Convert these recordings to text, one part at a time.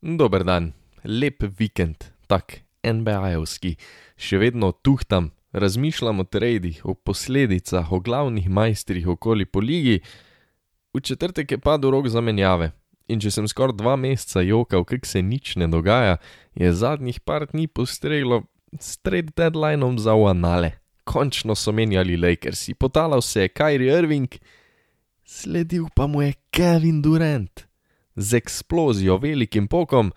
Dober dan, lep vikend, tak NBA-jevski, še vedno tuhtam, razmišljam o tradih, o posledicah, o glavnih majstrih okoli po ligi. V četrtek je padel rok za menjave. In če sem skoraj dva meseca jokal, kak se nič ne dogaja, je zadnjih par dni postreglo s trade deadlineom za Wanale. Končno so menjali Lakersi, potalal se je Kyrie Irving, sledil pa mu je Kevin Durant z eksplozijo, velikim pokom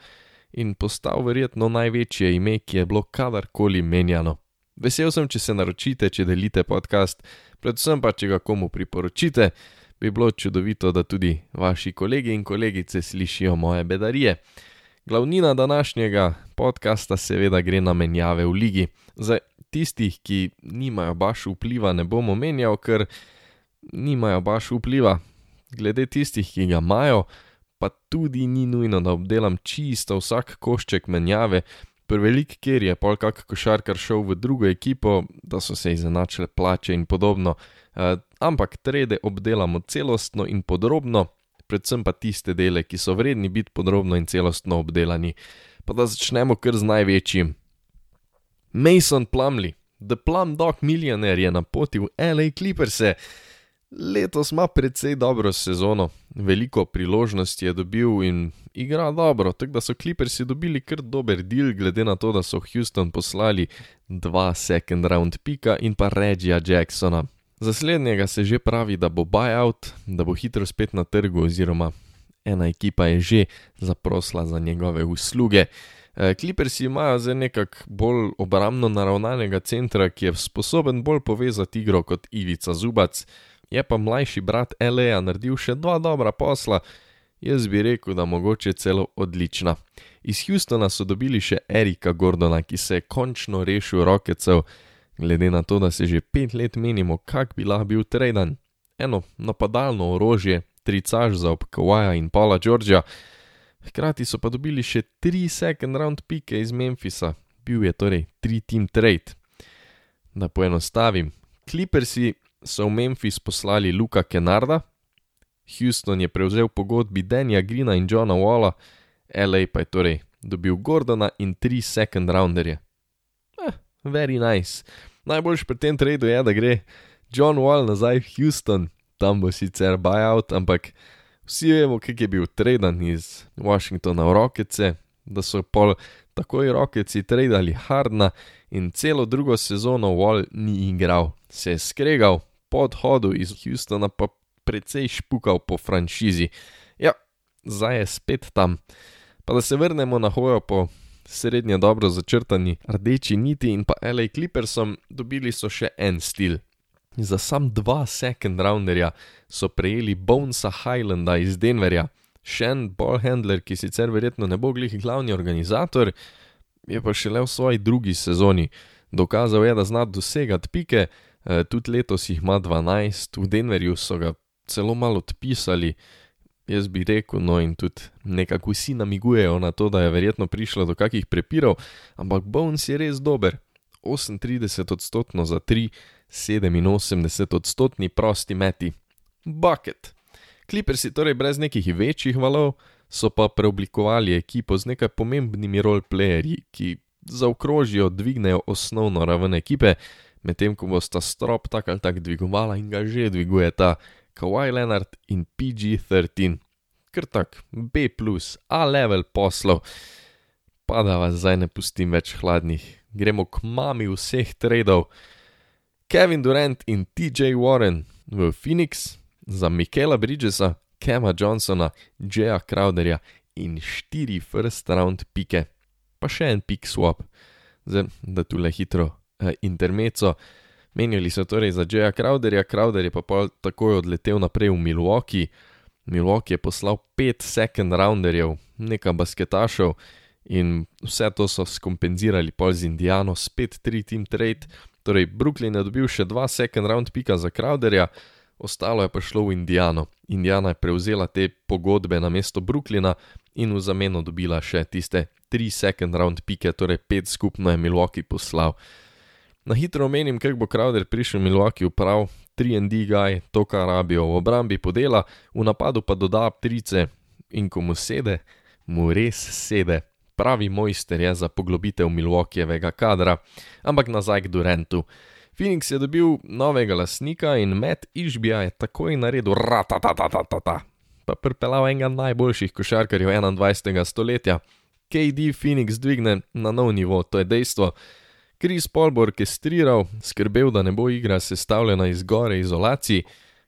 in postal verjetno največje ime, ki je bilo kadarkoli menjano. Vesel sem, če se naročite, če delite podcast, predvsem pa, če ga komu priporočite, bi bilo čudovito, da tudi vaši kolegi in kolegice slišijo moje bedarije. Glavnina današnjega podcasta seveda gre na menjave v ligi. Za tistih, ki nimajo baš vpliva, ne bom omenjal, ker nimajo baš vpliva. Glede tistih, ki ga imajo, pa tudi ni nujno, da obdelam čisto vsak košček menjave, prevelik, ker je pol kak košarkar šel v drugo ekipo, da so se izenačile plače in podobno. Uh, ampak trede obdelamo celostno in podrobno, predvsem pa tiste dele, ki so vredni biti podrobno in celostno obdelani. Pa da začnemo kar z največjim. Mason Plumley, The Plum Dog Millionaire je na poti v LA Clippers. -e. Letos ima precej dobro sezono, veliko priložnosti je dobil in igra dobro, tako da so Clippersi dobili kar dober deal, glede na to, da so Houston poslali dva second round pika in pa Regija Jacksona. Za slednjega se že pravi, da bo buyout, da bo hitro spet na trgu, oziroma ena ekipa je že zaprosila za njegove usluge. Clippersi imajo zdaj nekako bolj obramno naravnanega centra, ki je sposoben bolj povezati igro kot Ivica Zubac je pa mlajši brat L.A. naredil še dva dobra posla, jaz bi rekel, da mogoče celo odlična. Iz Houstona so dobili še Erika Gordona, ki se je končno rešil rokecev, glede na to, da se že pet let menimo, kak bi lahko bil traden. Eno napadalno orožje, tricaž za obkovaja in Paula Georgia. Hkrati so pa dobili še tri second round pike iz Memphisa, bil je torej tri team trade. Da poenostavim, Clippersi so v Memphis poslali Luka Kenarda, Houston je prevzel pogodbi Danja Grina in Johna Walla, LA pa je torej dobil Gordona in tri second rounderje. Eh, very nice. Najboljši pri tem tradu je, da gre John Wall nazaj v Houston, tam bo sicer buyout, ampak vsi vemo, kak je bil tradan iz Washingtona v Rokece, da so pol takoj Rokeci tradali Hardna in celo drugo sezono Wall ni igral, se je skregal, po odhodu iz Houstona pa precej špukal po franšizi. Ja, zdaj je spet tam. Pa da se vrnemo na hojo po srednje dobro začrtani rdeči niti in pa LA Clippersom, dobili so še en stil. Za sam dva second rounderja so prejeli Bonesa Highlanda iz Denverja, še en ballhandler, ki sicer verjetno ne bo glih glavni organizator, je pa šele v svoji drugi sezoni. Dokazal je, da zna dosegati pike, tudi letos jih ima 12, v Denverju so ga celo malo odpisali, jaz bi rekel, no in tudi nekako vsi namigujejo na to, da je verjetno prišlo do kakih prepirov, ampak Bones je res dober. 38 odstotkov za 3, 87 odstotni prosti meti. Bucket. Kliper si torej brez nekih večjih valov, so pa preoblikovali ekipo z nekaj pomembnimi roleplayerji, ki zaokrožijo, dvignejo osnovno raven ekipe, medtem ko bosta strop tak ali tak dvigovala in ga že dvigujeta Kawhi Leonard in PG-13. Ker tak, B, A level poslov. Pa da vas zdaj ne pustim več hladnih, gremo k mami vseh tradov. Kevin Durant in TJ Warren v Phoenix za Michaela Bridgesa, Kema Johnsona, Jaya Crowderja in štiri first round pike, pa še en pick swap, zdaj da tu le hitro intermeco. Menjali so torej za Jaya Crowderja, Crowder je pa takoj odletel naprej v Milwaukee. Milwaukee je poslal pet second rounderjev, nekaj basketašev in vse to so skompenzirali pol z Indiano, spet tri team trade. Torej, Brooklyn je dobil še dva second round pika za Crowderja, ostalo je pa šlo v Indiano. Indiana je prevzela te pogodbe na mesto Brooklyna in v zameno dobila še tiste tri second round pike, torej pet skupno je Milwaukee poslal. Na hitro omenim, kako bo Crowder prišel v Milwaukee prav, 3D guy, to kar rabijo v obrambi podela, v napadu pa doda trice in ko mu sede, mu res sede. Pravi mojster je za poglobitev Milwaukeevega kadra, ampak nazaj k Durantu. Phoenix je dobil novega lasnika in Matt Išbija je takoj naredil ratatatatata, pa pripeljal enega najboljših košarkarjev 21. stoletja. KD Phoenix dvigne na nov nivo, to je dejstvo. Chris Paul bo orkestriral, skrbel, da ne bo igra sestavljena iz gore izolacij,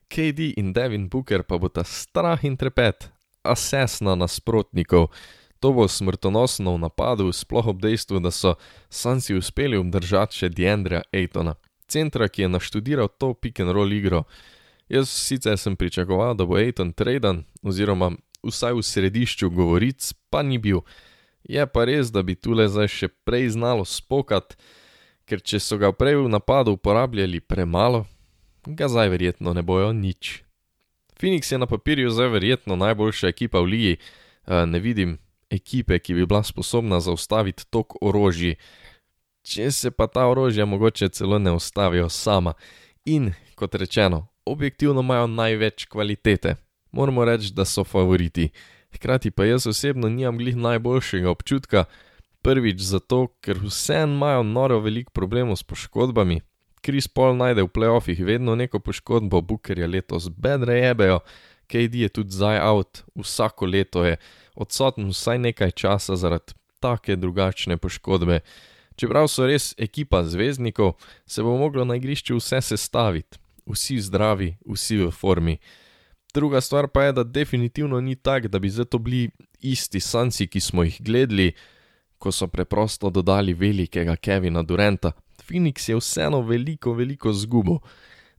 KD in Devin Booker pa bo ta strah in trepet, asesna nasprotnikov. To bo smrtonosno v napadu, sploh ob dejstvu, da so Sansi uspeli obdržati še Diandra Aitona, centra, ki je naštudiral to pick and roll igro. Jaz sicer sem pričakoval, da bo Aiton traden, oziroma vsaj v središču govoric, pa ni bil. Je pa res, da bi tule zdaj še prej znalo spokat, ker če so ga prej v napadu uporabljali premalo, ga zdaj verjetno ne bojo nič. Phoenix je na papirju zdaj verjetno najboljša ekipa v ligi, ne vidim ekipe, ki bi bila sposobna zaustaviti tok orožji, če se pa ta orožja mogoče celo ne ustavijo sama. In, kot rečeno, objektivno imajo največ kvalitete. Moramo reči, da so favoriti. Hkrati pa jaz osebno nimam glih najboljšega občutka, prvič zato, ker vseeno imajo noro veliko problemov s poškodbami. Chris Paul najde v playoffih vedno neko poškodbo, Bookerja letos bedre jebejo, KD je tudi zdaj out, vsako leto je odsoten vsaj nekaj časa zaradi take drugačne poškodbe. Čeprav so res ekipa zvezdnikov, se bo moglo na igrišču vse sestaviti, vsi zdravi, vsi v formi. Druga stvar pa je, da definitivno ni tako, da bi zdaj to bili isti Sansi, ki smo jih gledali, ko so preprosto dodali velikega Kevina Durenta. Phoenix je vseeno veliko, veliko zgubo.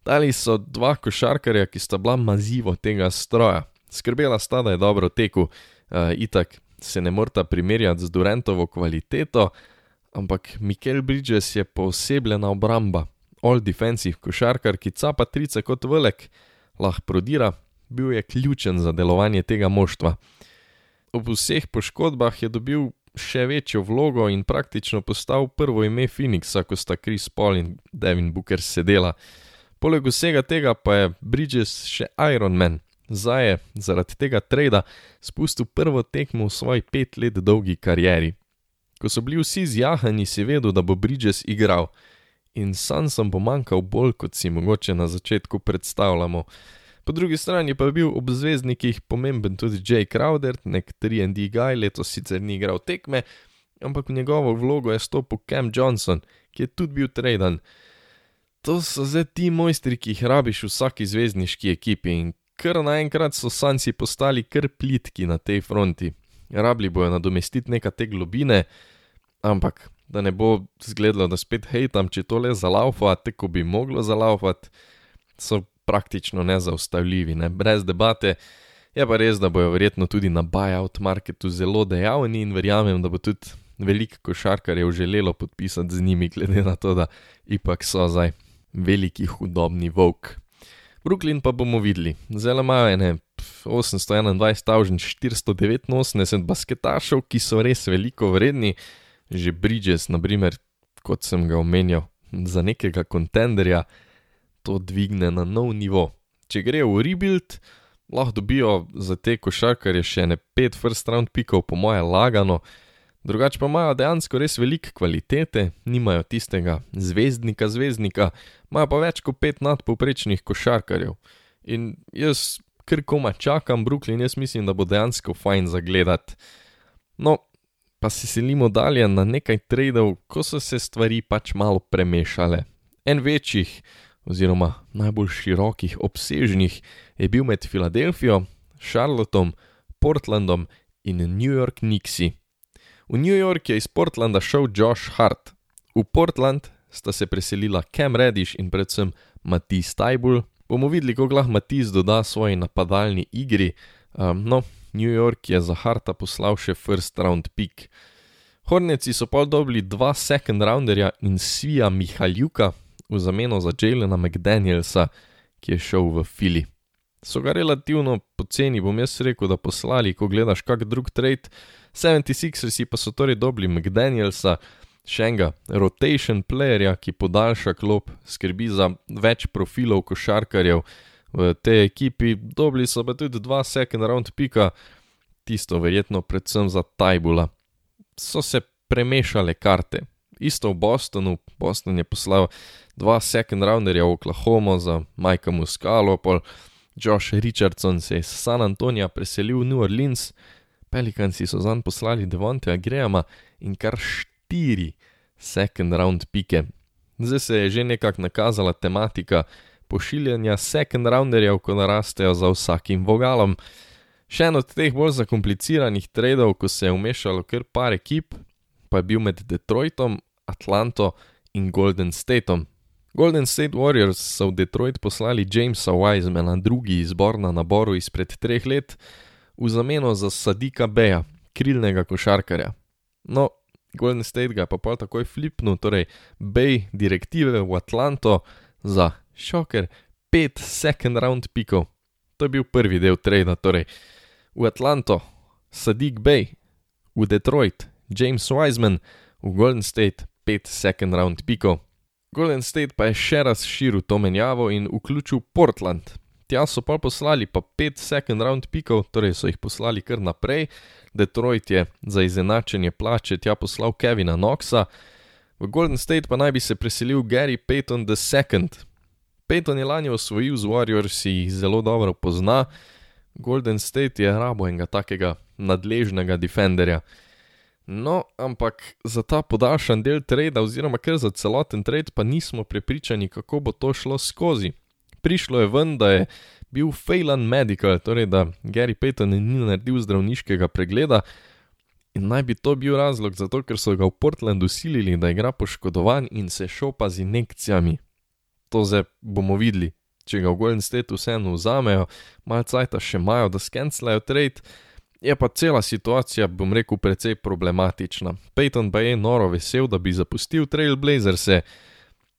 Dali so dva košarkarja, ki sta bila mazivo tega stroja. Skrbela sta, da je dobro teku, uh, itak se ne morta primerjati z Durantovo kvaliteto, ampak Mikel Bridges je posebljena obramba, all defensive košarkar, ki capa trice kot velik, lahko prodira, bil je ključen za delovanje tega moštva. Ob vseh poškodbah je dobil še večjo vlogo in praktično postal prvo ime Phoenixa, ko sta Chris Paul in Devin Booker sedela. Poleg vsega tega pa je Bridges še Iron Man. Zdaj je zaradi tega trada spustil prvo tekmo v svoji pet let dolgi karieri. Ko so bili vsi zjahani, si vedel, da bo Bridges igral. In sam sem pomankal bolj, kot si mogoče na začetku predstavljamo. Po drugi strani pa je bil ob zvezdnikih pomemben tudi Jay Crowder, nek 3D guy, letos sicer ni igral tekme, ampak v njegovo vlogo je stopil Cam Johnson, ki je tudi bil traden. To so zdaj ti mojstri, ki jih rabiš v vsaki zvezdniški ekipi in kar naenkrat so sanci postali kar plitki na tej fronti. Rabli bojo nadomestiti neka te globine, ampak da ne bo zgledalo, da spet hejtam, če tole zalaufa, tako bi moglo zalaufati, so praktično nezaustavljivi, ne? brez debate. Je pa res, da bojo verjetno tudi na buyout marketu zelo dejavni in verjamem, da bo tudi veliko košarkarjev želelo podpisati z njimi, glede na to, da ipak so zdaj veliki hudobni volk. Brooklyn pa bomo videli, zelo imajo ene 821.489 basketašev, ki so res veliko vredni, že Bridges, naprimer, kot sem ga omenjal, za nekega kontenderja to dvigne na nov nivo. Če grejo v rebuild, lahko dobijo za te košarkarje še ne pet first round pikov, po moje lagano, drugače pa imajo dejansko res velike kvalitete, nimajo tistega zvezdnika, zvezdnika, imajo pa več kot pet nadpoprečnih košarkarjev. In jaz kar koma čakam Brooklyn, jaz mislim, da bo dejansko fajn zagledati. No, pa se selimo dalje na nekaj tradov, ko so se stvari pač malo premešale. En večjih, oziroma najbolj širokih, obsežnih, je bil med Filadelfijo, Charlottom, Portlandom in New York Knicksi. V New York je iz Portlanda šel Josh Hart, v Portland sta se preselila Cam Reddish in predvsem Matisse Tajbul. Bomo videli, kako lahko Matisse doda svoji napadalni igri. Um, no, New York je za Harta poslal še first round pick. Horneci so pa dobili dva second rounderja in Svija Mihaljuka, v zameno za Jalena McDanielsa, ki je šel v Fili. So ga relativno poceni, bom jaz rekel, da poslali, ko gledaš kak drug trade. 76ersi pa so torej dobili McDanielsa, še enega rotation playerja, ki podaljša klop, skrbi za več profilov košarkarjev v tej ekipi, dobili so pa tudi dva second round pika, tisto verjetno predvsem za Tajbula. So se premešale karte. Isto v Bostonu, Boston je poslal dva second rounderja v Oklahomo za Majka Muscalo, pol Josh Richardson se je iz San Antonija preselil v New Orleans, Pelikansi so zanj poslali Devonteja Grahama in kar štiri second round pike. Zdaj se je že nekako nakazala tematika pošiljanja second rounderjev, ko narastejo za vsakim vogalom. Še en od teh bolj zakompliciranih tradov, ko se je umešalo kar par ekip, pa je bil med Detroitom, Atlanto in Golden Stateom. Golden State Warriors so v Detroit poslali Jamesa Wisemana, drugi izbor na naboru izpred treh let, v zameno za Sadika Beja, krilnega košarkarja. No, Golden State ga je pa pol takoj flipnil, torej Bej direktive v Atlanto za šoker, pet second round pikov. To je bil prvi del trada, torej v Atlanto, Sadik Bej, v Detroit, James Wiseman, v Golden State, pet second round pikov. Golden State pa je še razširil to menjavo in vključil Portland. Tja so pa poslali pa pet second round pikov, torej so jih poslali kar naprej. Detroit je za izenačenje plače tja poslal Kevina Knoxa, v Golden State pa naj bi se preselil Gary Payton II. Payton je lani osvojil z Warriors, jih zelo dobro pozna, Golden State je rabo enega takega nadležnega defenderja. No, ampak za ta podaljšan del trada, oziroma kar za celoten trade, pa nismo prepričani, kako bo to šlo skozi. Prišlo je ven, da je bil Phelan Medical, torej da Gary Payton ni naredil zdravniškega pregleda in naj bi to bil razlog za to, ker so ga v Portlandu silili, da igra poškodovan in se šopa z injekcijami. To zdaj bomo videli, če ga v Golden State vseeno vzamejo, malce cajta še imajo, da skenslajo trade. Je pa cela situacija, bom rekel, precej problematična. Peyton pa je noro vesel, da bi zapustil Trailblazers,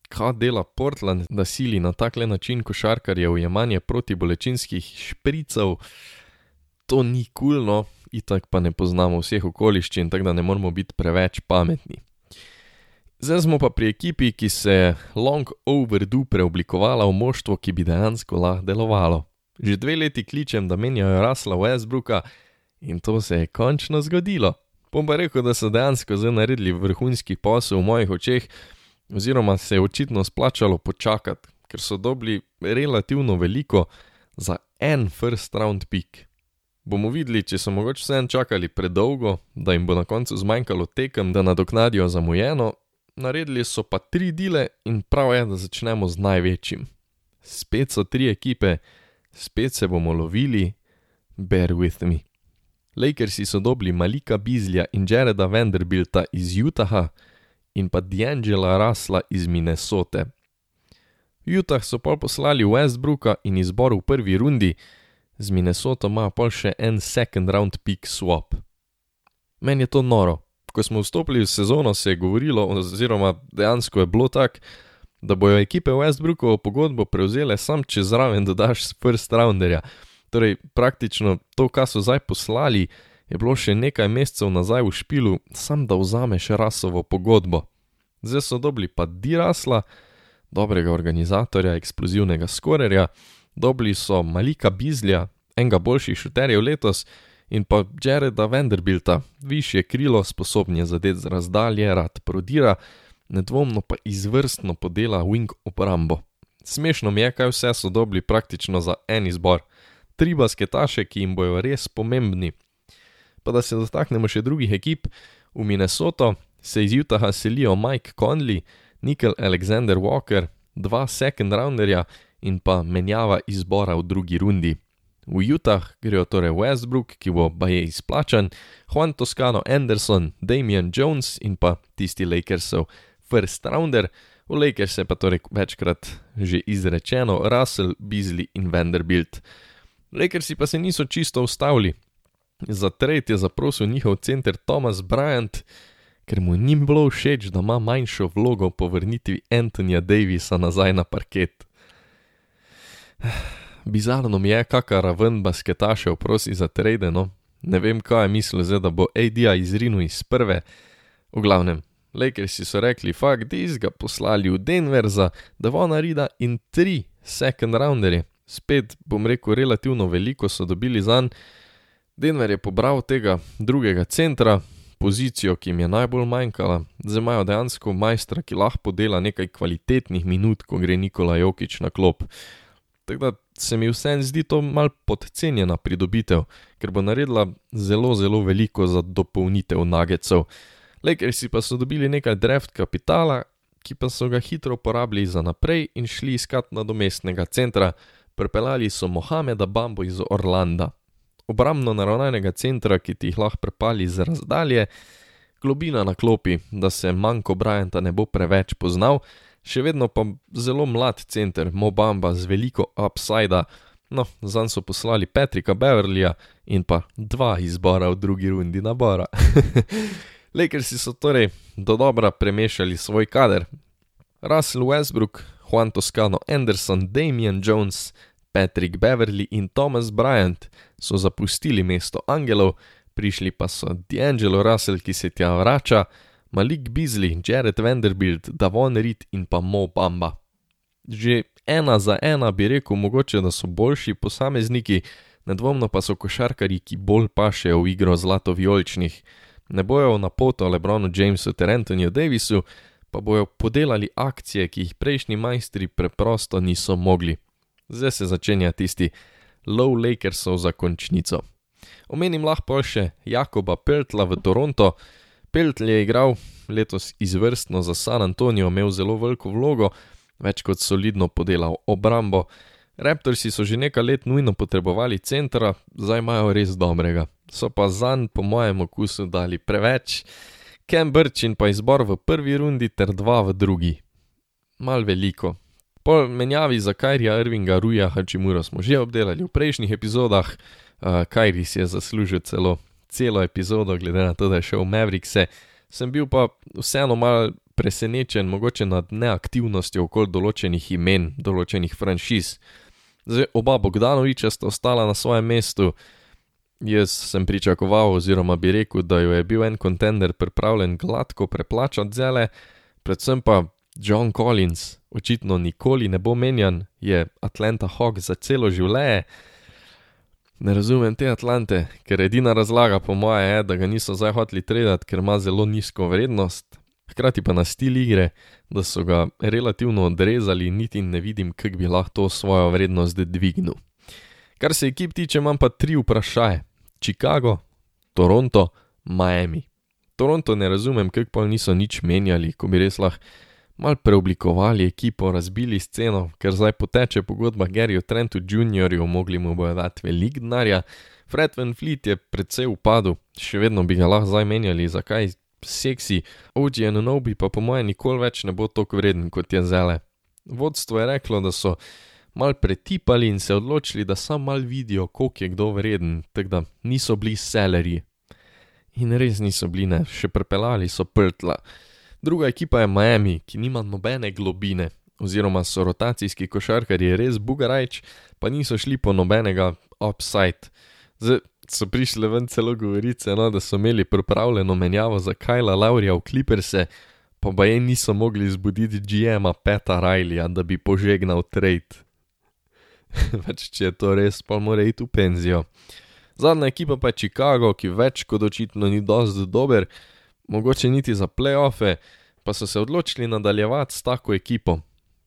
kaj dela Portland, da sili na takle način košarkarje v jemanje protibolečinskih špricov. To ni kulno, itak pa ne poznamo vseh okoliščin, tako da ne moramo biti preveč pametni. Zdaj smo pa pri ekipi, ki se je long overdue preoblikovala v moštvo, ki bi dejansko lahko delovalo. Že dve leti kličem, da menjajo Rasla Westbrooka, In to se je končno zgodilo. Bom pa rekel, da so dejansko zdaj naredili vrhunski posel v mojih očeh, oziroma se je očitno splačalo počakati, ker so dobili relativno veliko za en first round pick. Bomo videli, če so mogoče vsem čakali predolgo, da jim bo na koncu zmanjkalo tekem, da nadoknadijo zamujeno, naredili so pa tri dele in prav je, da začnemo z največjim. Spet so tri ekipe, spet se bomo lovili, bear with me. Lakersi so dobili Malika Bizlja in Jareda Vanderbilta iz Utaha in pa D'Angela Rasla iz Minnesote. Utah so pol poslali Westbrooka in izbor v prvi rundi, z Minnesoto ima pol še en second round pick swap. Meni je to noro. Ko smo vstopili v sezono, se je govorilo, oziroma dejansko je bilo tako, da bojo ekipe Westbrookovo pogodbo prevzele sam, če zraven dodaš first rounderja. Torej, praktično to, kar so zdaj poslali, je bilo še nekaj mesecev nazaj v špilu, sam da vzameš rasovo pogodbo. Zdaj so dobili pa Dirasla, dobrega organizatorja, eksplozivnega skorerja, dobili so Malika Bizlja, enega boljših šuterjev letos, in pa Jareda Vanderbilta, višje krilo, sposobnje zadeti z razdalje, rad prodira, nedvomno pa izvrstno podela wing obrambo. Smešno mi je, kaj vse so dobili praktično za en izbor tri basketaše, ki jim bojo res pomembni. Pa da se dotaknemo še drugih ekip, v Minnesoto se iz Utaha selijo Mike Conley, Nickel Alexander Walker, dva second rounderja in pa menjava izbora v drugi rundi. V Utah grejo torej Westbrook, ki bo baje izplačan, Juan Toscano Anderson, Damian Jones in pa tisti Lakersov first rounder, v Lakers je pa torej večkrat že izrečeno Russell, Beasley in Vanderbilt. Lakersi pa se niso čisto ustavili. Za trade je zaprosil njihov center Thomas Bryant, ker mu ni bilo všeč, da ima manjšo vlogo po vrnitvi Antonija Davisa nazaj na parket. Bizarno mi je, kakar raven basketašev prosi za trade, no. Ne vem, kaj je mislil zdaj, da bo AD-a izrinil iz prve. V glavnem, Lakersi so rekli, fuck this, ga poslali v Denver za Devona Rida in tri second rounderje spet bom rekel, relativno veliko so dobili za njega. Denver je pobral tega drugega centra, pozicijo, ki jim je najbolj manjkala, zdaj imajo dejansko majstra, ki lahko dela nekaj kvalitetnih minut, ko gre Nikola Jokič na klop. Tako da se mi vseeno zdi to mal podcenjena pridobitev, ker bo naredila zelo, zelo veliko za dopolnitev nagecev. Lakersi pa so dobili nekaj draft kapitala, ki pa so ga hitro porabili za naprej in šli iskat nadomestnega centra, pripeljali so Mohameda Bambo iz Orlanda. Obrambno naravnanega centra, ki ti jih lahko prepali z razdalje, globina na klopi, da se manjko Bryanta ne bo preveč poznal, še vedno pa zelo mlad center, Mobamba z veliko upsida, no, zanj so poslali Patrika Beverlyja in pa dva izbora v drugi rundi nabora. Lakersi so torej do dobra premešali svoj kader. Russell Westbrook, Juan Toscano Anderson, Damian Jones, Patrick Beverly in Thomas Bryant so zapustili mesto Angelov, prišli pa so D'Angelo Russell, ki se tja vrača, Malik Beasley, Jared Vanderbilt, Davon Reed in pa Mo Bamba. Že ena za ena bi rekel, mogoče da so boljši posamezniki, nedvomno pa so košarkari, ki bolj pašejo v igro zlato-vijoličnih. Ne bojo na poto Lebronu Jamesu ter Antoniju Davisu, pa bojo podelali akcije, ki jih prejšnji majstri preprosto niso mogli. Zdaj se začenja tisti Low Lakersov za končnico. Omenim lahko še Jakoba Peltla v Toronto, Peltl je igral letos izvrstno za San Antonijo, imel zelo veliko vlogo, več kot solidno podelal obrambo. Raptorsi so že nekaj let nujno potrebovali centra, zdaj imajo res dobrega. So pa zanj, po mojem okusu, dali preveč. Ken Brčin pa izbor v prvi rundi ter dva v drugi. Mal veliko. Po menjavi za Kajrija Irvinga Ruja Hačimura smo že obdelali v prejšnjih epizodah, uh, Kajri si je zaslužil celo celo epizodo, glede na to, da je šel v Mavrikse, sem bil pa vseeno mal presenečen, mogoče nad neaktivnostjo okoli določenih imen, določenih franšiz. Zdaj, oba Bogdanoviča sta ostala na svojem mestu. Jaz sem pričakoval, oziroma bi rekel, da jo je bil en kontender pripravljen gladko preplačati zele, predvsem pa John Collins, očitno nikoli ne bo menjan, je Atlanta Hawk za celo življenje. Ne razumem te Atlante, ker edina razlaga po moje je, da ga niso zdaj hoteli traditi, ker ima zelo nizko vrednost, hkrati pa na stil igre, da so ga relativno odrezali niti ne vidim, kako bi lahko svojo vrednost dvignil. Kar se ekip tiče, imam pa tri vprašanje: Chicago, Toronto, Miami. Toronto ne razumem, kako pa niso nič menjali, ko bi res lahko mal preoblikovali ekipo, razbili sceno, ker zdaj poteče pogodba Garyju Trentu Jr., mogli mu bojo dati velik denarja. Fred Van Fleet je predvsej upadel, še vedno bi ga lahko zdaj menjali, zakaj seksi, OG Anonobi pa po mojem nikoli več ne bo tako vreden kot je zele. Vodstvo je reklo, da so mal pretipali in se odločili, da sam mal vidijo, koliko je kdo vreden, tako da niso bili selerji. In res niso bili, ne, še prepeljali so prtla. Druga ekipa je Miami, ki nima nobene globine, oziroma so rotacijski košarkarji res bugarajč, pa niso šli po nobenega upside. Zdaj so prišle ven celo govorice, no, da so imeli pripravljeno menjavo za Kajla Laurija v Clipperse, pa pa je niso mogli zbuditi GM-a Peta Rileyja, da bi požegnal trade. Več če je to res, pa mora iti v penzijo. Zadnja ekipa pa je Chicago, ki več kot očitno ni dosti dober mogoče niti za playoffe, pa so se odločili nadaljevati s tako ekipo.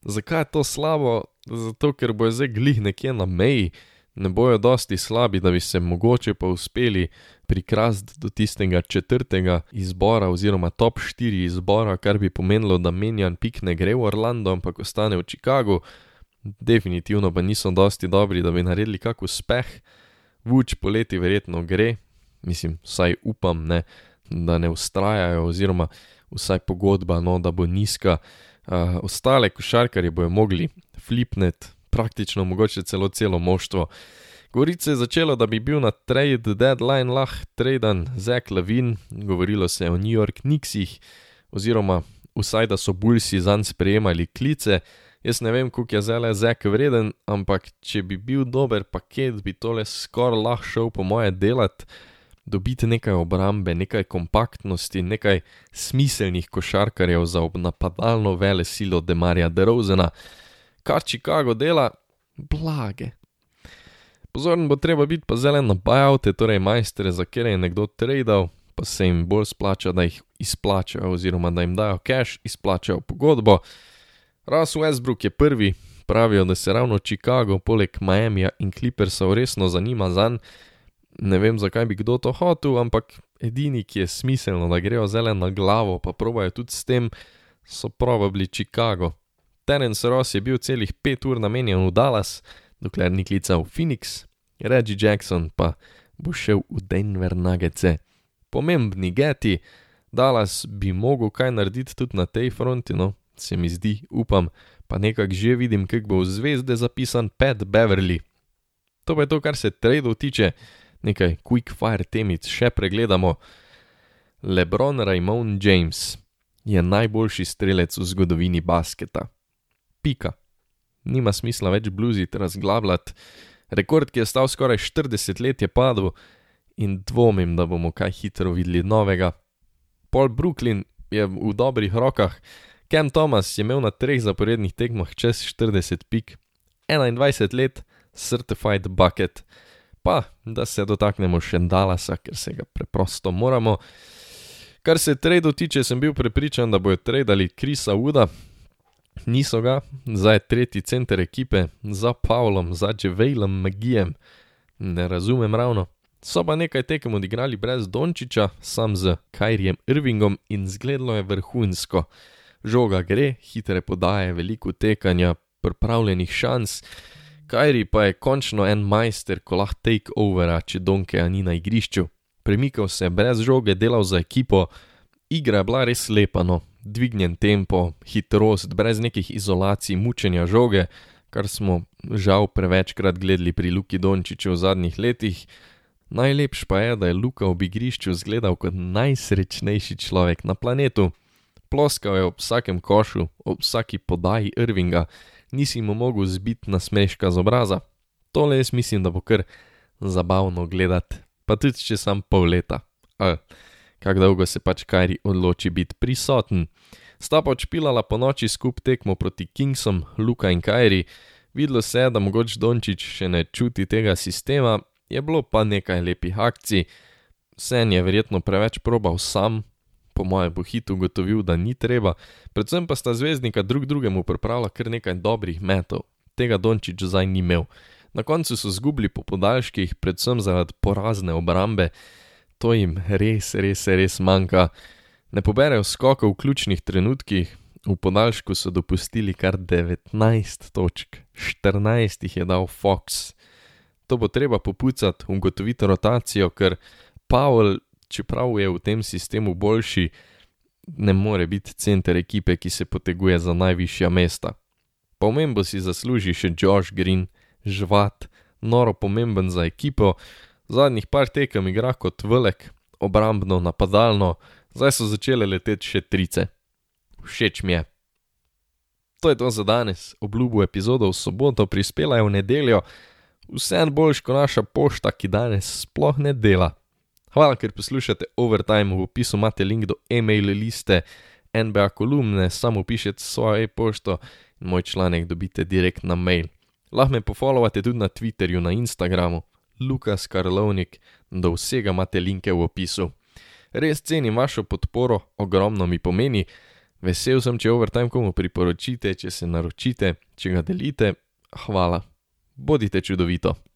Zakaj je to slabo? Zato, ker bojo zdaj glih nekje na meji, ne bojo dosti slabi, da bi se mogoče pa uspeli prikrast do tistega četrtega izbora oziroma top 4 izbora, kar bi pomenilo, da menjan pik ne gre v Orlando, ampak ostane v Chicagu. Definitivno pa niso dosti dobri, da bi naredili kak uspeh. Vuč poleti verjetno gre, mislim, vsaj upam, ne da ne ustrajajo, oziroma vsaj pogodba, no, da bo nizka. Uh, ostale košarkarje bojo mogli flipnet, praktično mogoče celo celo moštvo. Govorice je začelo, da bi bil na trade deadline lahko traden Zek Levin, govorilo se je o New York Knicksih, oziroma vsaj da so Bullsi zanj sprejemali klice. Jaz ne vem, koliko je zdaj Zek vreden, ampak če bi bil dober paket, bi tole skoraj lahko šel po moje delati dobiti nekaj obrambe, nekaj kompaktnosti, nekaj smiselnih košarkarjev za napadalno vele silo Demarja Derozena, kar Chicago dela, blage. Pozoren bo treba biti pa zelen na buyoute, torej majstre, za kere je nekdo tradal, pa se jim bolj splača, da jih izplačajo, oziroma da jim dajo cash, izplačajo pogodbo. Russell Westbrook je prvi, pravijo, da se ravno Chicago, poleg Miamija in Clippersov resno zanima za njim. Ne vem, zakaj bi kdo to hotel, ampak edini, ki je smiselno, da grejo zelen na glavo, pa probajo tudi s tem, so probabli Chicago. Terence Ross je bil celih pet ur namenjen v Dallas, dokler ni klical Phoenix, Reggie Jackson pa bo šel v Denver Nuggets. Pomembni geti, Dallas bi mogel kaj narediti tudi na tej fronti, no, se mi zdi, upam, pa nekako že vidim, kako bo v zvezde zapisan Pat Beverly. To pa je to, kar se tradov tiče, nekaj quick fire temic še pregledamo. Lebron Raymond James je najboljši strelec v zgodovini basketa. Pika. Nima smisla več bluziti, razglabljati. Rekord, ki je stal skoraj 40 let, je padel in dvomim, da bomo kaj hitro videli novega. Paul Brooklyn je v dobrih rokah, Ken Thomas je imel na treh zaporednih tekmah čez 40 pik, 21 let, certified bucket. Pa, da se dotaknemo še Dallasa, ker se ga preprosto moramo. Kar se trade tiče, sem bil prepričan, da bojo tradali Krisa Uda, niso ga, zdaj je tretji center ekipe, za Pavlom, za Dževelom Magijem, ne razumem ravno. So pa nekaj tekem odigrali brez Dončiča, sam z Kajrijem Irvingom in zgledlo je vrhunsko. Žoga gre, hitre podaje, veliko tekanja, pripravljenih šans. Kajri pa je končno en majster, ko lahko take overa, če Donkeja ni na igrišču. Premikal se je brez žoge, delal za ekipo, igra je bila res lepa, no, dvignjen tempo, hitrost, brez nekih izolacij, mučenja žoge, kar smo žal prevečkrat gledali pri Luki Dončiću v zadnjih letih. Najlepš pa je, da je Luka ob igrišču izgledal kot najsrečnejši človek na planetu. Ploskal je ob vsakem košu, ob vsaki podaji Irvinga, nisi mu mogel zbiti na smeška z obraza. Tole jaz mislim, da bo kar zabavno gledati, pa tudi če sam pol leta. A, kako dolgo se pač Kajri odloči biti prisoten. Sta pa odšpilala po noči skup tekmo proti Kingsom, Luka in Kajri, videlo se da mogoče Dončić še ne čuti tega sistema, je bilo pa nekaj lepih akcij. Sen je verjetno preveč probal sam, po mojem bo hit ugotovil, da ni treba, predvsem pa sta zvezdnika drug drugemu pripravila kar nekaj dobrih metov. Tega Dončić zdaj ni imel. Na koncu so zgubili po podaljških, predvsem zaradi porazne obrambe, to jim res, res, res manjka. Ne poberejo skoka v ključnih trenutkih, v podaljšku so dopustili kar 19 točk, 14 jih je dal Fox. To bo treba popucati, ugotoviti rotacijo, ker Pavel, čeprav je v tem sistemu boljši, ne more biti center ekipe, ki se poteguje za najvišja mesta. Pomembo si zasluži še Josh Green, žvat, noro pomemben za ekipo, zadnjih par tekem igra kot velik, obrambno, napadalno, zdaj so začele leteti še trice. Všeč mi je. To je to za danes, obljubo epizodo v soboto prispela je v nedeljo, vseeno boljš kot naša pošta, ki danes sploh ne dela. Hvala, ker poslušate Overtime, v opisu imate link do e-mail liste NBA kolumne, samo pišete svojo e-pošto in moj članek dobite direkt na mail. Lahko me pofollowate tudi na Twitterju, na Instagramu, Lukas Karlovnik, do vsega imate linke v opisu. Res cenim vašo podporo, ogromno mi pomeni. Vesel sem, če overtime komu priporočite, če se naročite, če ga delite. Hvala. Bodite čudovito.